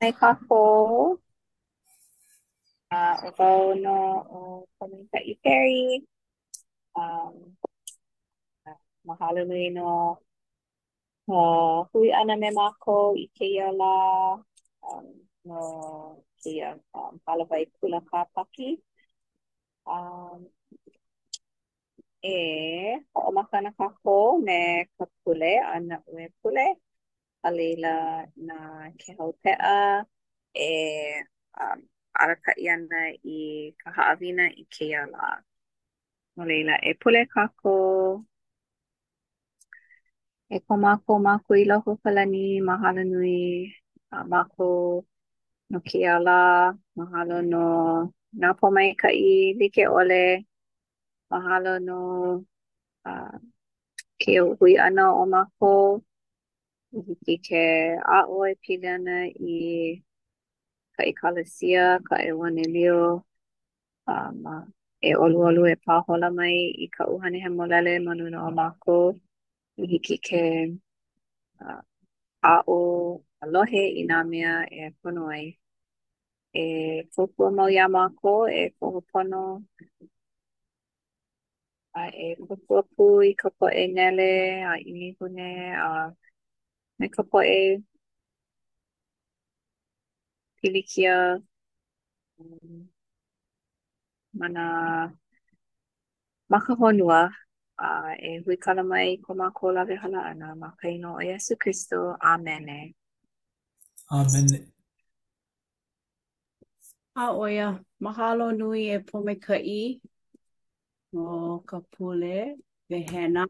Mai kākou, a ʻo wau nō ʻo Pōmaikaʻi Perry, um, mahalo nui no ka hui ʻana me mākou i kēia lā um no kēia um hālāwai kula Kāpaki. Um, e hoʻomaka ana kākou me ka pule a naʻu e pule, a laila na Kēhau Peʻa e um, alakaʻi ana i ka haʻawina i kēia lā. No laila, e pule kākou. E ko mākou Makua i loko o ka lani mahalo nui a mākou no kēia lā mahalo no nā pōmaikaʻi like ʻole mahalo no ke hui ʻana o mākou i hiki ke aʻo e pili ana i ka ʻekalesia ka ʻeuanelio um. E ʻoluʻolu e pāhola mai i ka ʻuhane hemolele ma luna o mākou i hiki ke aʻo a lohe i nā mea e pono ai. E kōkua mau iā mākou e koho pono a e kōkua pū i ka poʻe nele a ʻilihune a. me ka poʻe pilikia ma nā ma ka honua a e huikala mai ko mākou lawehala ʻana ma ka inoa o Iesū Kristo, ʻāmene. ʻĀmene. A ʻo ia, mahalo nui e Pōmaikaʻi no ka pule wehena.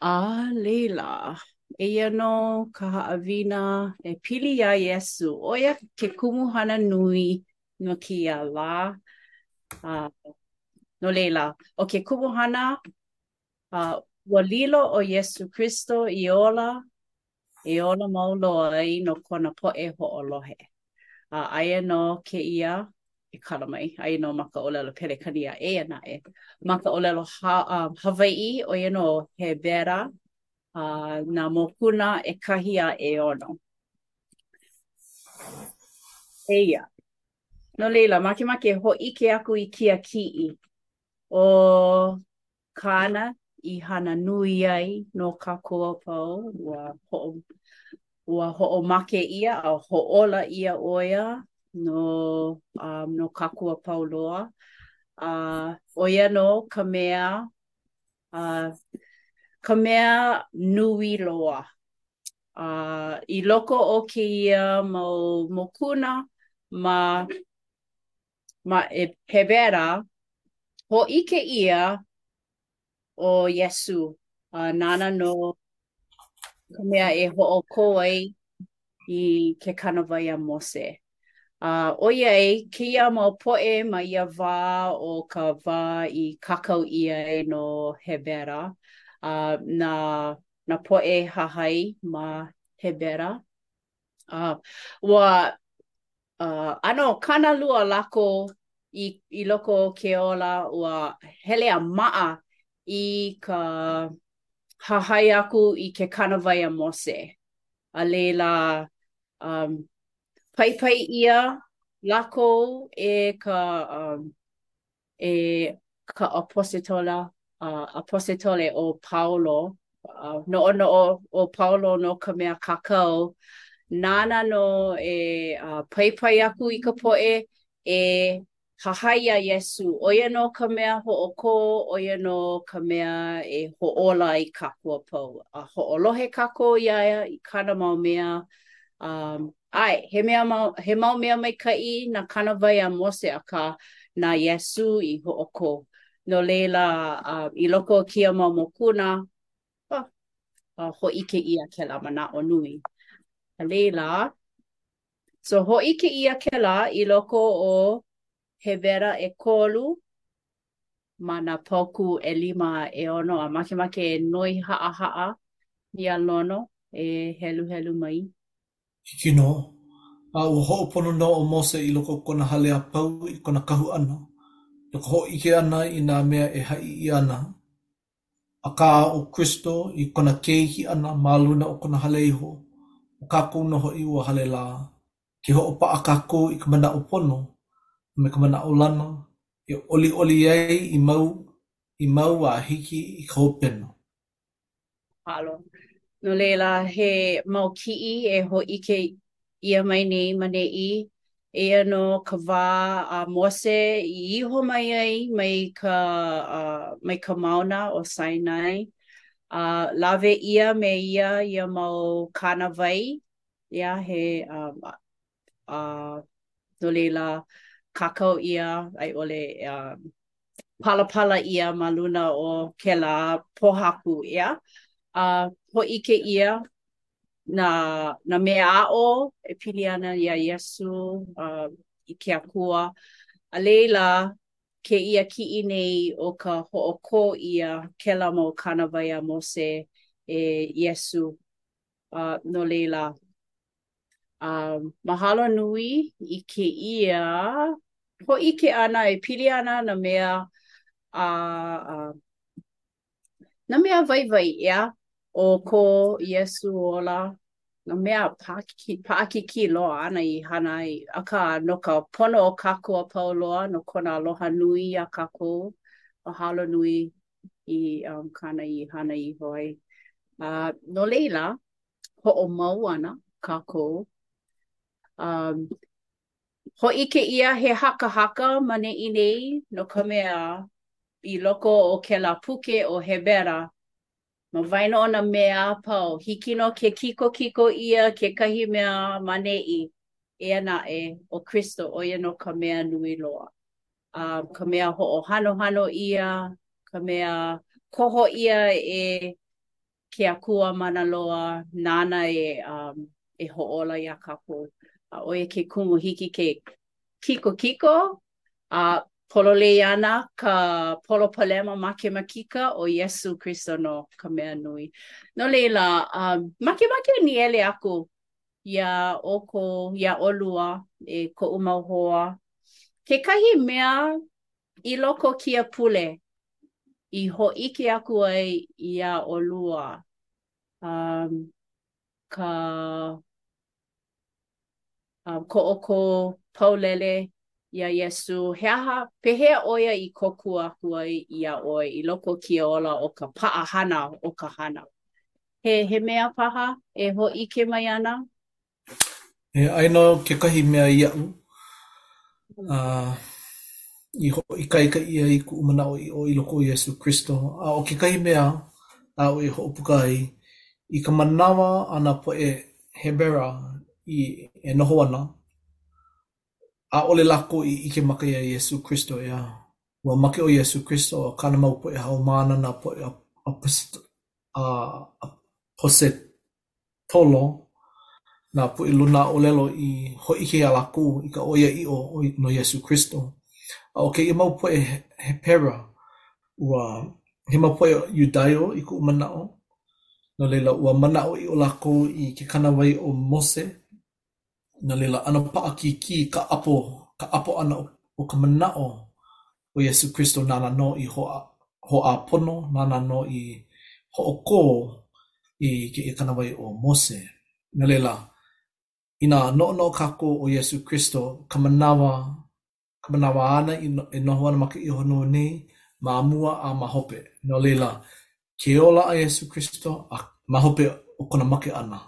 A laila, eia nō ka haʻawina e pili iā Iesū, ʻo ia ke kumuhana nui no kēia lā. A no laila, ʻo ke kumuhana A ua lilo ʻo Iesū Kristo i ola, e ola mau loa ai no kona poʻe hoʻolohe. A aia nō kēia e kala mai, aia nō ma ka ʻōlelo Pelekānia, eia naʻe, ma ka ʻōlelo Ha, Hawaiʻi, ʻo ia nō Hebera a nā mokuna ʻekahi a ʻeono. Eia. No laila, makemake e hōʻike aku i kēia kiʻi. ʻO kāna i hana nui ai no kākou a pau, ua hoʻo, ua hoʻomake ʻia a hoʻōla ʻia ʻo ia no, um, no kākou a pau loa. A ʻo ia nō ka mea, uh, ka mea nui loa. A i loko o kēia mau mokuna ma. ma Hebera, hōʻike ʻia ʻo Iesū, a nāna nō ka mea e hoʻokō ai i ke Kānāwai a Mose. A ʻoiai kēia mau poʻe ma ia wā o ka wā i kākau ʻia ai nō Hebera, a na nā poʻe hahai ma Hebera, A ua uh, ʻano kānalua lākou i, i loko o ke ola, ua hele a maʻa i ka hahai aku i ke kānāwai a Mose. A laila, um, paipai ʻia lākou e ka um, e ka ʻaposetola a ʻaposetolo ʻo Paulo, a noʻonoʻo ʻo Paulo nō ka mea kākau, nāna nō e paipai aku i ka poʻe e hahai iā Iesū, ʻo ia nō ka mea hoʻokō, ʻo ia nō ka mea e hoʻōla iā kākou a pau, a hoʻolohe kākou iā ia i kāna mau mea, a ʻAe, he mea mau, he mau mea maikaʻi nā kānāwai a Mose, akā, na Iesū i hoʻokō. No laila, uh, i loko o kēia mau mokuna, uh, uh, hōʻike ʻia kēlā manaʻo nui. A laila, so hōʻike ʻia kēlā i loko o Hebera ʻekolu ma nā paukū ʻelima a ʻeono a makemake e noi haʻahaʻa iā Lono e heluhelu mai. Hiki nō, a ua hoʻopono nō ʻo Mose i loko o kona hale a pau i kona kahu ʻana, no ka hōʻike ʻana i nā mea e haʻi ʻia ana. Akā, ʻo Kristo, i kona keiki ʻana ma luna o kona hale iho, ʻo kākou nō hoʻi ua hale la. Ke hoʻopaʻa kākou i ka manaʻo pono a me ka manaʻo lana e ʻoliʻoli ai i mau i mau a hiki i ka hopena. Mahalo. No laila, he mau kiʻi e hōʻike ʻia mai nei ma neʻi, eia nō ka wā a Mose i iho mai ai mai ka mai ka mauna ʻo Sinai, a lawe ʻia me ia ia mau kānāwai ʻEā, he a no leila kākau ʻia a i ʻole a palapala ʻia ma luna o kēlā pōhaku, ʻeā, a hōʻike ʻia nā nā mea aʻo e pili ana iā Iesū a i ke Akua a leila kēia kiʻi nei ʻo ka hoʻokō ʻia kēlā mau kānāwai a Mose e Iesū. no laila, mahalo nui i kēia hōʻike ʻana e pili ana nā mea a nā mea waiwai, ʻeā, o ko Iesū ola, nā mea paʻakikī loa āna i hana ai, akā no ka pono o kākou a pau loa no kona aloha nui iā kākou, mahalo nui i kāna i hana iho ai. A no leila, hoʻomau ana kākou. A hōʻike ʻia he hakahaka ma neʻi nei no ka mea i loko o kēlā puke ʻo Hebera, ma waena o nā mea a pau, hiki nō ke kikokiko ʻia kekahi mea ma neʻi, eia naʻe, ʻo Kristo, ʻo ia nō ka mea nui loa. a ka mea hoʻohanohano ʻia, ka mea koho ʻia e ke Akua Mana Loa nāna e hoʻōla iā kākou. A ʻo ia ke kumu hiki ke kikokiko a pololei ana ka polopalema makemakika ʻo Iesū Kristo nō ka mea nui. No laila, makemake nīele aku Iā ʻoukou, iā ʻolua, e koʻu mau hoa, kekahi mea i loko kēia pule i hōʻike aku ai iā ʻolua, a ka ko ʻoukou paulele iā Iesū, he aha, pehea ʻo ia i kōkua aku ai iā ʻoe i loko o kēia ola o ka paʻahana o ka hana? He he mea paha e hōʻike mai ana? ʻĒ, aia nō kekahi mea iaʻu a i hoʻoikaika ʻia ai kuʻu manaʻoʻiʻo i loko o Iesū Kristo, a ʻo kekahi mea aʻu e hoʻopuka ai, i ka manawa a nā poʻe Hebera i e noho ana, ʻaʻole lākou i ʻike maka iā Iesū Kristo, ʻeā, ua make ʻo Iesū Kristo a kāna mau poʻe haumāna nā poʻe apostolo. ʻAposetolo, nā poʻe lunaʻōlelo i hōʻike iā lākou i ka ʻoiaʻiʻo no Iesū Kristo. A ʻo kēia mau poʻe Hepera, ua he mau poʻe Iudaio i kuʻu manaʻo, no laila, ua manaʻoʻiʻo lākou i ke kānāwai o Mose, no laila, ʻano paʻakikī ka ʻapo, ka ʻapo ʻana o ka manaʻo ʻo Iesū Kristo nāna nō i hoʻāpono, nāna nō i hoʻokō i kēia kānāwai o Mose. No laila, inā noʻonoʻo kākou ʻo Iesū Kristo ka manawa ka manawa āna e noho ana ma ka ʻili honua nei, ma mua a ma hope, no laila, ke ola a Iesū Kristo, a ma hope o kona make ʻana,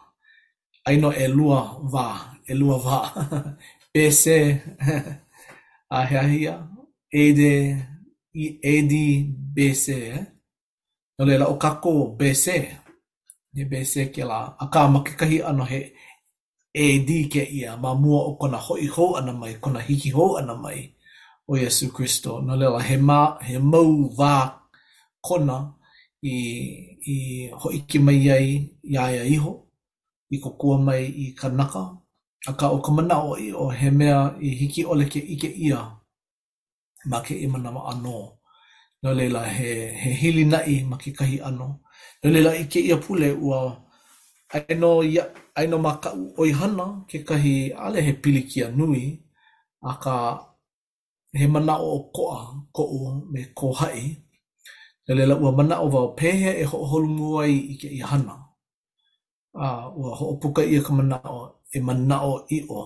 aia nō ʻelua wā, ʻelua wā, B.C., a he aha ia? A.D., A.D., B.C., eh? No laila, ʻo kākou, B.C., he B.C. kēlā, akā ma kekahi ʻano he A.D. kēia ma mua o kona hoʻi hou ʻana mai, kona hiki hou ʻana mai ʻo Iesū Kristo. No laila, he ma, he mau wā kona i, i hōʻike mai ai iā ia iho, i kōkua mai i kānaka, akā ʻo ka manaʻoʻiʻo he mea i hiki ʻole ke ʻike ʻia. ma kēia manawa ʻānō. No laila, he he hilinaʻi ma kekahi ʻano. No laila, i kēia pule, ua aia nō ia, aia nō ma kaʻu ʻoihana kekahi ʻaʻole he pilikia nui, akā, he manaʻo ʻokoʻa koʻu me kō haʻi. No laila, ua manaʻo wau pehea e hoʻoholomua ai i kēia hana. A, ua hoʻopuka ʻia ka manaʻo e manaʻoʻiʻo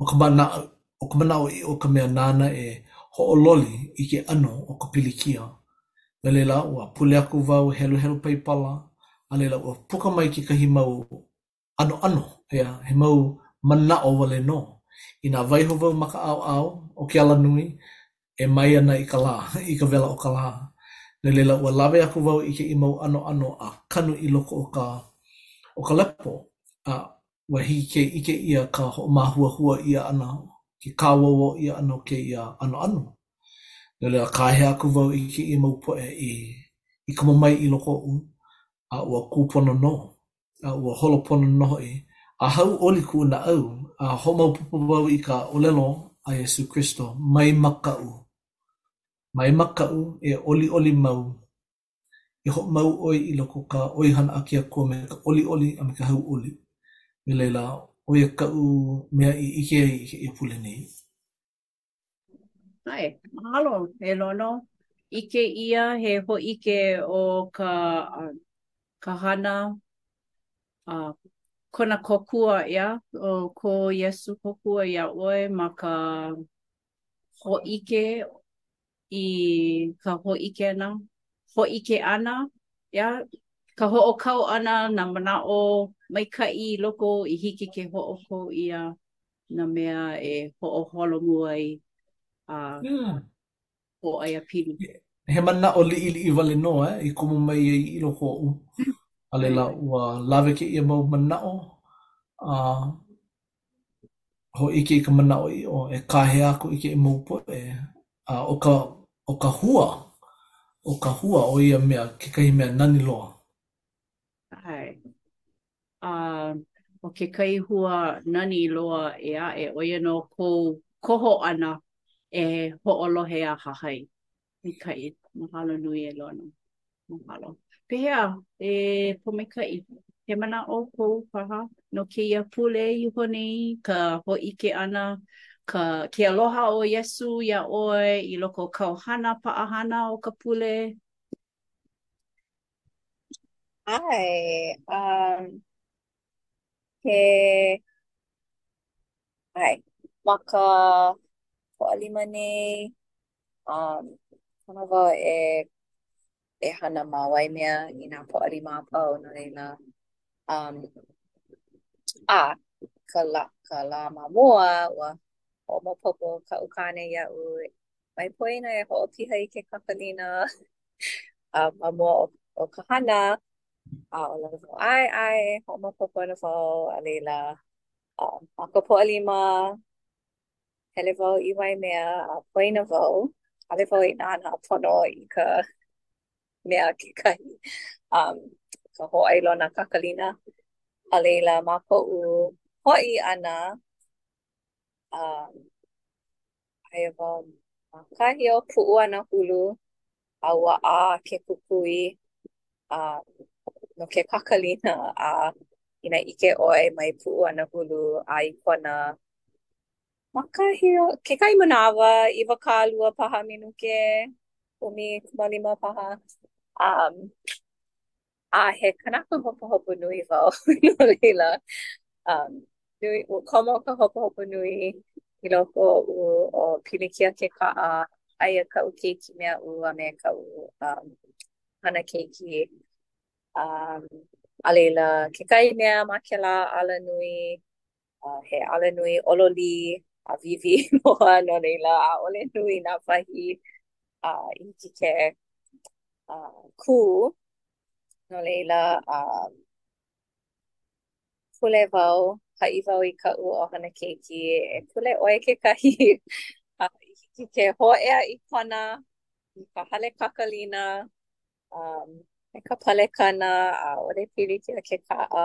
ʻO ka manaʻo, ʻo ka manaʻoʻiʻo ka mea nāna e hoʻololi i ke ʻano o ka pilikia. No laila, ua pule aku wau heluhelu Paipala, a laila ua puka mai kekahi mau ʻanoʻano, ʻeā, he mau manaʻo wale nō. Inā waiho wau ma ka ʻaoʻao o ke alanui e mae ana i ka lā, i ka wela o ka lā, no laila ua lawe aku wau i kēia mau ʻanoʻano a kanu i loko o ka o ka lepo, a ua hiki ke ʻike ʻia ka hoʻomāhuahua ʻia ʻana, ke kawowo ʻia ʻana o kēia ʻanoʻano. No laila, kāhea aku wau i kēia mau poʻe i komo mai i loko oʻu, a ua kūpono nō, a ua holo pono nō hoʻi, a hauʻoli kuʻu naʻau, a hoʻomaopopo wau i ka ʻōlelo a Iesū Kristo, Mai makaʻu! Mai makaʻu, e ʻoliʻoli mau! E hoʻomau ʻoe i loko o ka ʻoihana a ke Akua me ka ʻoliʻoli a me ka hauʻoli, no laila, ʻo ia kaʻu mea i ʻike ai i kēia pule nei. ʻAe, mahalo e Lono. ʻIke ʻia he hōʻike o ka ka hana a kona kōkua, ʻeā, ʻo ko Iesū kōkua iā ʻoe ma ka hōʻike i ka hōʻike ʻana, hōʻike ʻana, ʻeā, ka hoʻokau ʻana nā manaʻo maikaʻi i loko i hiki ke hoʻokō ʻia nā mea e hoʻoholomua ai a hōʻaiapili. He manaʻo liʻiliʻi wale nō i komo mai ai i loko oʻu, a laila ua lawe kēia mau manaʻo a hōʻike i ka manaʻoʻiʻo e kāhea aku i kēia mau poʻe, a ʻo ka ʻo ka hua, ʻo ka hua o ia mea kekahi mea nani loa. ʻAe. A ʻo kekahi hua nani loa ʻē aʻe, ʻo ia nō kou koho ʻana e hoʻolohe a hahai. Maikaʻi, mahalo nui e Lono. Mahalo. Pehea, e Pōmaikaʻi, he manaʻo kou paha no kēia pule iho nei, ka hōʻike ʻana, ka ke aloha o Iesū iā ʻoe i loko o kāu hana paʻahana o ka pule? ʻAe, um, he, ʻae, ma ka pōʻalima nei, A pono wau e e hana ma Waimea i nā pōʻalima a pau, no laila, um, a ka lā ka lā ma mua, ua hoʻomaopopo kaʻu kāne iaʻu, mai poina e hoʻopiha i ke kakalina a ma mua o o ka hana a ʻōlelo wau ʻae ʻae, hoʻomaopopo ana wau, a laila, um, ma ka pōʻalima, Hele wau i Waimea a poina wau, ʻaʻole wau i nānā pono i ka mea kekahi um ka hōʻailona kakalina. A laila, ma koʻu hoʻi ʻana a aia wau ma kahi o Puʻuanahulu. a ua ʻā ke kukui a no ke kakalina a inā ʻike ʻoe mai Puʻuanahulu a i Kona ma kahi o kekahi manawa iwakālua paha minuke ʻumikūmālima paha a a he kanaka hopohopo nui wau no laila um, nui, ua komo ka hopohopo nui i loko oʻu o pilikia ke kaʻa aia kaʻu keiki me aʻu a me kaʻu um, ʻohana keiki um, a laila kekahi mea ma kēlā alanui A he alanui ololī a wīwī loa, no laila, ʻaʻole nui nā wahi a i hiki ke kū. No laila, pule wau, haʻi wau i kaʻu ʻohana keiki, e pule ʻoe kekahi a i hiki ke hōʻea i Kona i ka hale kakalina me ka palekana, ʻaʻole pilikia ke kaʻa.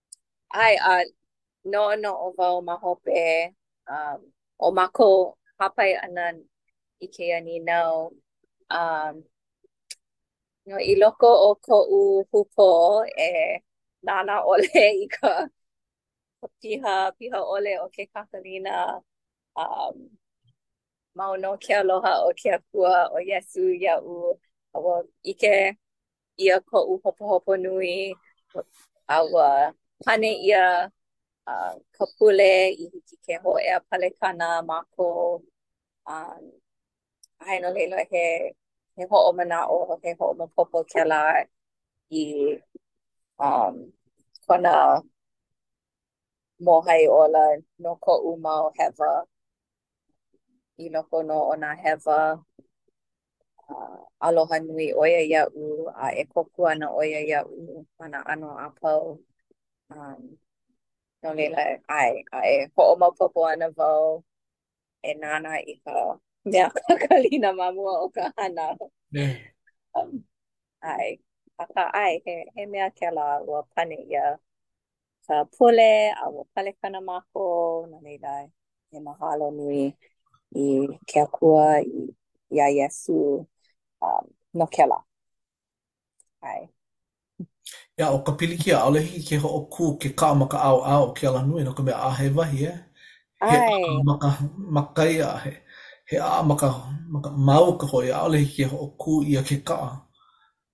ʻAe, a noʻonoʻo wau ma hope um, o mākou hāpai ʻana i kēia nīnau. Um, no, I loko o koʻu hūpō e nānā ʻole i ka piha, piha ʻole o ke kakalina um, mau nō ke aloha o ke Akua, o Iesū iaʻu, a ua ʻike ʻia koʻu hopohopo nui a ua pane ʻia uh, ka pule i hiki ke hōʻea palekana mākou. Um, ʻae, no laila he, he hoʻomanaʻo, he hoʻomaopopo kēlā i um, kona mōhai ola no koʻu mau hewa i loko nō o nā hewa aloha nui ʻo ia iaʻu a e kōkua ana ʻo ia iaʻu ma nā ʻano a pau. No laila, ʻae, a e hoʻomaopopo ana wau e nānā i ka mea kakalina ma mua o ka hana. ʻAe, akā ʻae, he mea kēlā ua pane ʻia ka pule a ua palekana mākou, no laila, e mahalo nui i ke Akua, iā Iesū, um, no kēlā. ʻAe. Yeah, ʻo ka pilikia, ʻaʻole hiki ke hoʻokū ke kaʻa ma ka ʻaoʻao o ke alanui, no ka mea, ʻaʻohe wahi, eh? He ʻaʻā ma ka, ma kai a he, he ʻaʻā ma ka, ma ka mauka hoʻi, ʻaʻole hiki ke hoʻokū ʻia ke kaʻa.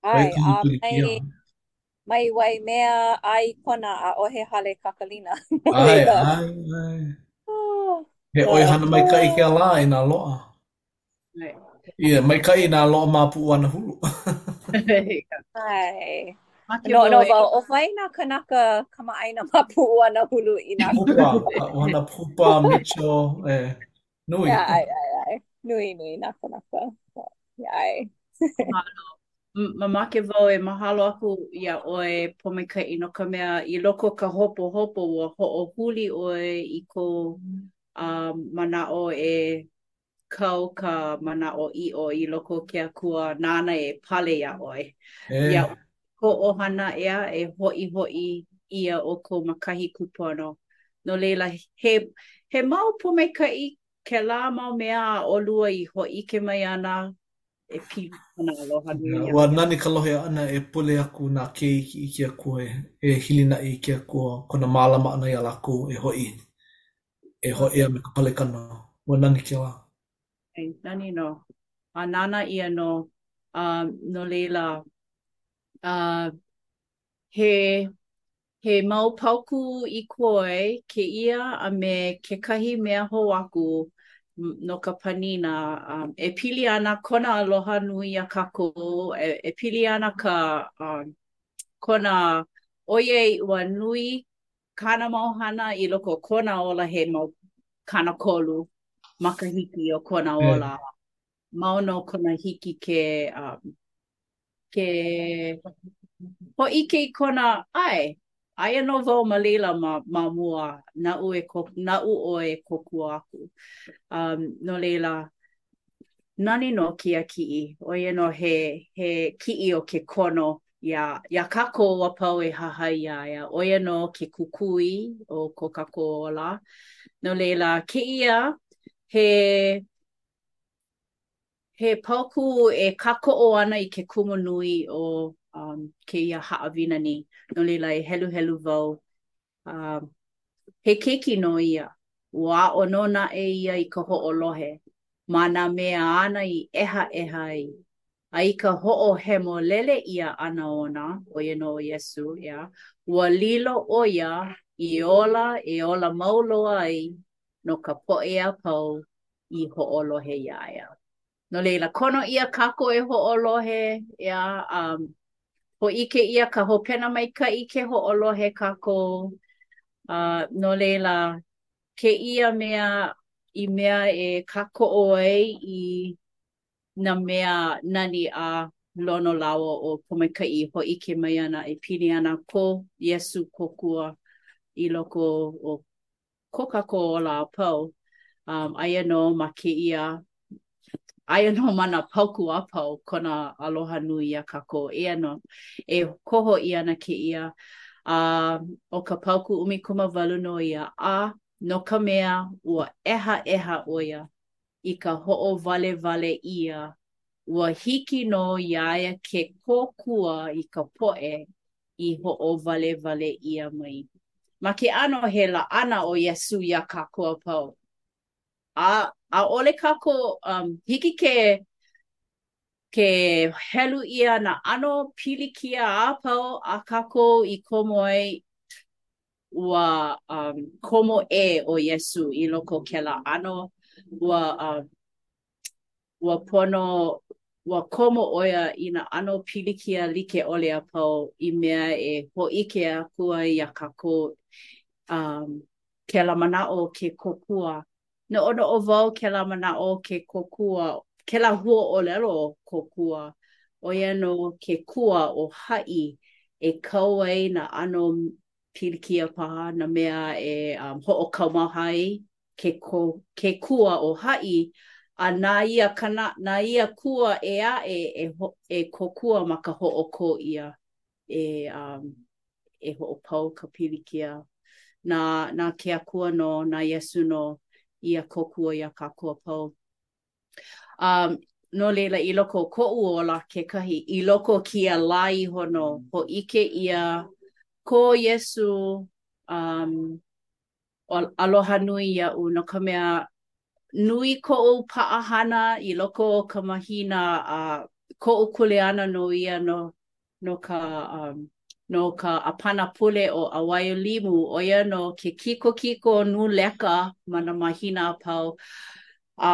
ʻAe, a mai, Mai Waimea a i Kona ʻaʻohe hale kakalina. ʻAe, ʻae, ʻae. He ʻoihana maikaʻi kēlā inā loaʻa. Yeah, maikaʻi inā loaʻa ma Puʻuanahulu. ʻAe. Noʻonoʻo wau, ʻo wai nā kānaka kamaʻāina ma Puʻuanahulu i nā kumu? Pupa, ʻohana Pupa, Mitchell, e. Nui. Yeah, ʻae, ʻae, ʻae. Nui, nui, nā kānaka. Yeah, ʻae. Mamake wau e mahalo aku iā ʻoe Pōmaikaʻi no ka mea i loko o ka hopohopo ua hoʻohuli ʻoe i kou uh, manaʻo e kau ka manaʻoʻiʻo i loko o ke Akua nāna e pale iā ʻoe. E. Iā kou ʻohana, ʻeā, e hoʻihoʻi iā ʻoukou ma kahi kūpono. No laila, he he mau pōmaikaʻi kēlā mau mea a ʻolua i hōʻike mai ana e pili kona aloha nui. ʻAe. Ua nani ka lohe ʻana e pule aku nā keiki i ke akua e hilinaʻi i ke akua kona mālama ʻana iā lākou e hoʻi e hōʻea me ka palekana. Ua nani kēlā. ʻAe, nani nō, a nānā ʻia nō, a no laila, a he he mau paukū i koe kēia a me kekahi mea hou aku no ka panina, a e pili ana kona aloha nui iā kākou, e e pili ana ka a kona ʻoiai ua nui kāna mau hana i loko o kona ola he mau kanakolu makahiki o kona hmm. ola. Mm. Mau nō kona hiki ke, um, ke hōʻike i kona ʻae. Aia nō wau ma laila ma, ma mua naʻu e kō, naʻu ʻoe e kōkua aku. Um, no laila, nani nō kēia kiʻi. ʻO ia nō he, he kiʻi o ke kono Iā, iā kākou a pau e hahai iā ia, ʻo ia nō ke Kukui o ko kākou ola. No laila, kēia he he paukū e kākoʻo ana i ke kumu nui o um, kēia haʻawina nei. No laila, e heluhelu wau a he keiki nō ia, ua aʻo nō naʻe ia i ka hoʻolohe ma nā mea āna i ʻehaʻeha ai. A i ka hoʻohemolele ʻia ʻana ona, ʻo ia nō ʻo Iesū, ʻeā, ua lilo ʻo ia i ola e ola mau loa ai no ka poʻe a pau i hoʻolohe iā ia. No laila, kono ʻia kākou e hoʻolohe, ʻeā, a hōʻike ʻia ka hopena maikaʻi ke hoʻolohe kākou. A no laila, kēia mea i mea e kākoʻo ai i nā mea nani a Lono lāua ʻo Pōmaikaʻi i hōʻike mai ana e pili ana ko Iesū kōkua i loko o ko kākou ola a pau, um, aia nō ma kēia, aia nō ma nā paukū a pau kona aloha nui iā kākou. Eia nō, e koho ʻia ana kēia, a ʻo ka paukū ʻumikūmāwalu nō ia, a no ka mea, ua ʻehaʻeha ʻo ia i ka hoʻowalewale ʻia, ua hiki nō iā ia ke kōkua i ka poʻe i hoʻowalewale ʻia mai ma ke ʻano he laʻana ʻo Iesū iā kākou a pau. A ʻaʻole kākou um hiki ke ke helu ʻia nā ʻano pilikia a pau a kākou i komo ai ua um komo ʻē ʻo Iesū i loko o kēlā ʻano, ua um Ua pono, ua komo ʻo ia i nā ʻano pilikia like ʻole a pau i mea e hōʻike aku ai iā kākou a kēlā manaʻo o ke kōkua. Noʻonoʻo wau kēlā manaʻo o ke kōkua, kēlā huaʻōlelo kōkua, ʻo ia nō ke kua o haʻi e kau ai nā ʻano pilikia paha nā mea e hoʻokaumaha ai ke ke kua o haʻi, a na ia kana na ia kua ʻē aʻe e e kōkua ma ka hoʻokō ʻia e e hoʻopau ka pilikia na na ke Akua nō, na Iesū nō ia kōkua iā kākou a pau. Um, no leila i loko o koʻu ola kekahi, i loko o kēia lā iho nō hōʻike ʻia ko Iesu um, aloha nui iaʻu no ka mea nui koʻu paʻahana i loko o ka mahina a uh, koʻu kuleana nō ia no no ka no ka ʻāpana pule ʻo ʻAuwaiolimu, ʻo ia nō ke kikokiko nūleka ma nā mahina a pau. A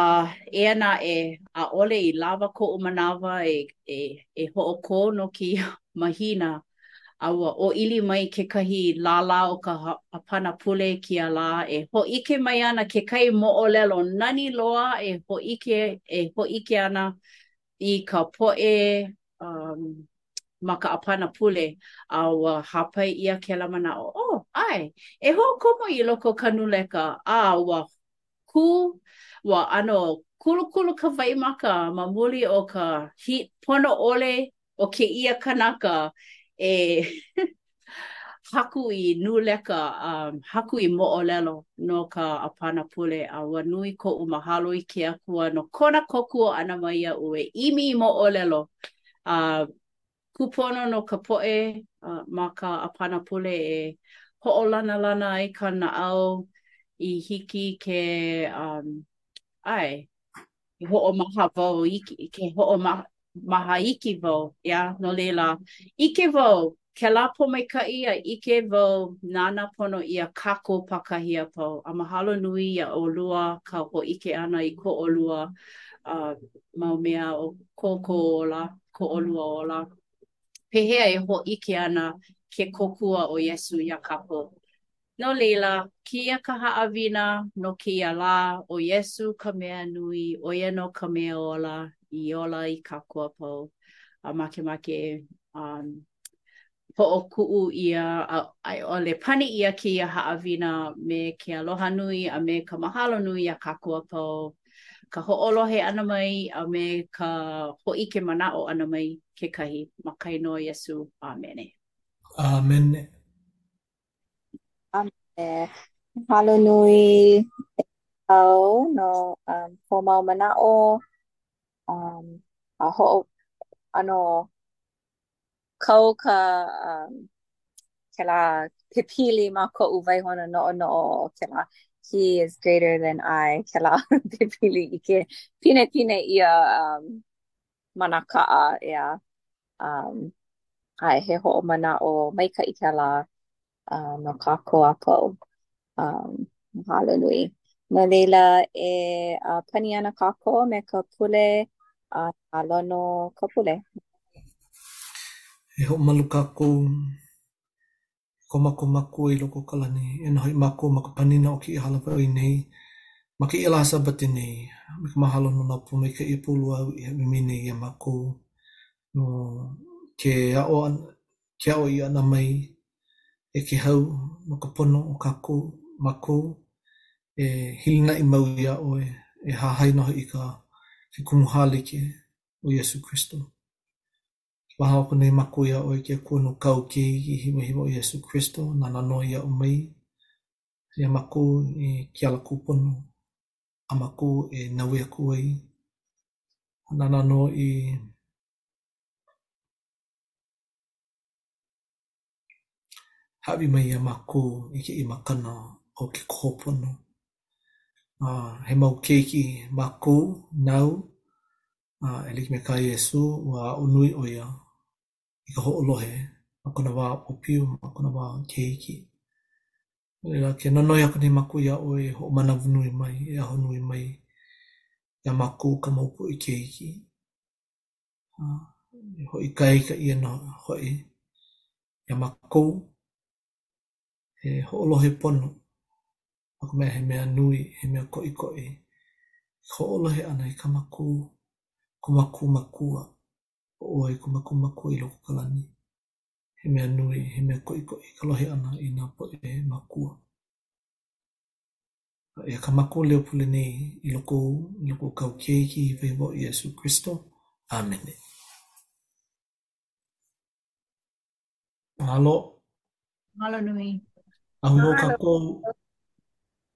eia naʻe, ʻaʻole i lawa koʻu manawa e hoʻokō no kēia mahina, a ua ʻōʻili mai kekahi lālā o ka ʻāpana pule kēia lā e hōʻike mai ana kekahi moʻolelo nani loa e hōʻike e hōʻike ana i ka poʻe ma ka ʻāpana pule, a ua hāpai ʻia kēlā manaʻo, ʻō, ʻae, e hoʻokomo i loko o ka nūleka, a ua kū, ua ʻano kulukulu ka waimaka ma muli o ka hiki pono ʻole o kēia kanaka e. Haku i nūleka a haku i moʻolelo no ka ʻāpana pule, a ua nui koʻu mahalo i ke Akua no kona kōkua ʻana mai iaʻu e ʻimi i moʻolelo a kūpono no ka poʻe ma ka ʻāpana pule e hoʻolanalana ai ka naʻau i hiki ke ʻae. ke hoʻomaha wau iki, ke hoʻomaha iki wau, ʻeā? No laila, ʻike wau, kēlā pōmaikaʻi a ʻike wau nānā pono ʻia kākou pākahi a pau. A mahalo nui iā ʻolua ka hōʻike ʻana i ko ʻolua uh mau mea o ko kou ola, ko ʻolua ola. Pehea e hōʻike ana ke kōkua o Iesū iā kākou? No laila, kēia ka haʻawina no kēia lā, ʻo Iesū ka mea nui, ʻo ia nō ka Mea Ola i ola ai kākou a pau, a makemake a hoʻokuʻu ʻia a i ʻole pani ʻia kēia haʻawina me ke aloha nui a me ka mahalo nui iā kākou a pau, ka hoʻolohe ʻana mai a me ka hōʻike manaʻo ʻana mai kekahi, ma ka inoa o Iesū, ʻāmene. ʻĀmene. a me mahalo nui au no um, kou mau manaʻo um, a hō ʻano kau ka um, kēlā pipili ma koʻu waihona noʻonoʻo ʻo kēlā He is greater than I kēlā pipili ʻike pinepine ʻia um, ma nā kaʻa ʻeā ʻae, he hoʻomanaʻo maikaʻi kēlā no kākou a pau. Mahalo nui. No laila, e pani ana kākou me ka pule a na Lono ka pule. E hoʻomalu kākou e ko mākou Makua i loko o ka lani, eia nō hoʻi mākou ma ka panina o kēia hālāwai nei, ma kēia lā Sābati nei, me ka mahalo no nā pōmaikaʻi a pau loa āu i hāʻawi mai nei iā mākou, no ke aʻo ʻana, ke aʻo ʻia ʻana mai e Kēhau no ka pono o kākou, mākou, e hilinaʻi mau iā ʻoe, e hahai nō hoʻi ka, ke Kumuhālike, ʻo Iesū Kristo. Mahalo aku nei mākou iā ʻoe ke Akua no kāu keiki hiwahiwa ʻo Iesū Kristo nāna nō i aʻo mai iā mākou i ke ala kūpono a mākou e naue aku ai a nāna nō i Hāʻawi mai iā mākou i kēia makana o ke koho pono. A he mau keiki mākou, nāu, a e like me kā Iesū, ua aʻo nui ʻo ia i ka hoʻolohe ma kona wā ʻōpio, ma kona wā keiki. No laila, ke nonoi aku nei mākou iā ʻoe e hoʻomanawanui mai, e ahonui mai iā mākou kāu mau poʻe keiki. e hoʻoikaika ʻia nō hoʻi iā mākou e hoʻolohe pono no ka mea he mea nui, he mea koʻikoʻi ka hoʻolohe ʻana i kā mākou ko mākou makua, ʻo ʻoe ko mākou makua i loko o ka lani. He mea nui, he mea koʻikoʻi ka lohe ʻana i nā poʻe makua. A eia kā mākou leo pule nei i loko ou, i loko o kāu Keiki Hiwahiwa ʻo Iesū Kristo. ʻĀmene. Mahalo. Mahalo nui. A hui hou kākou.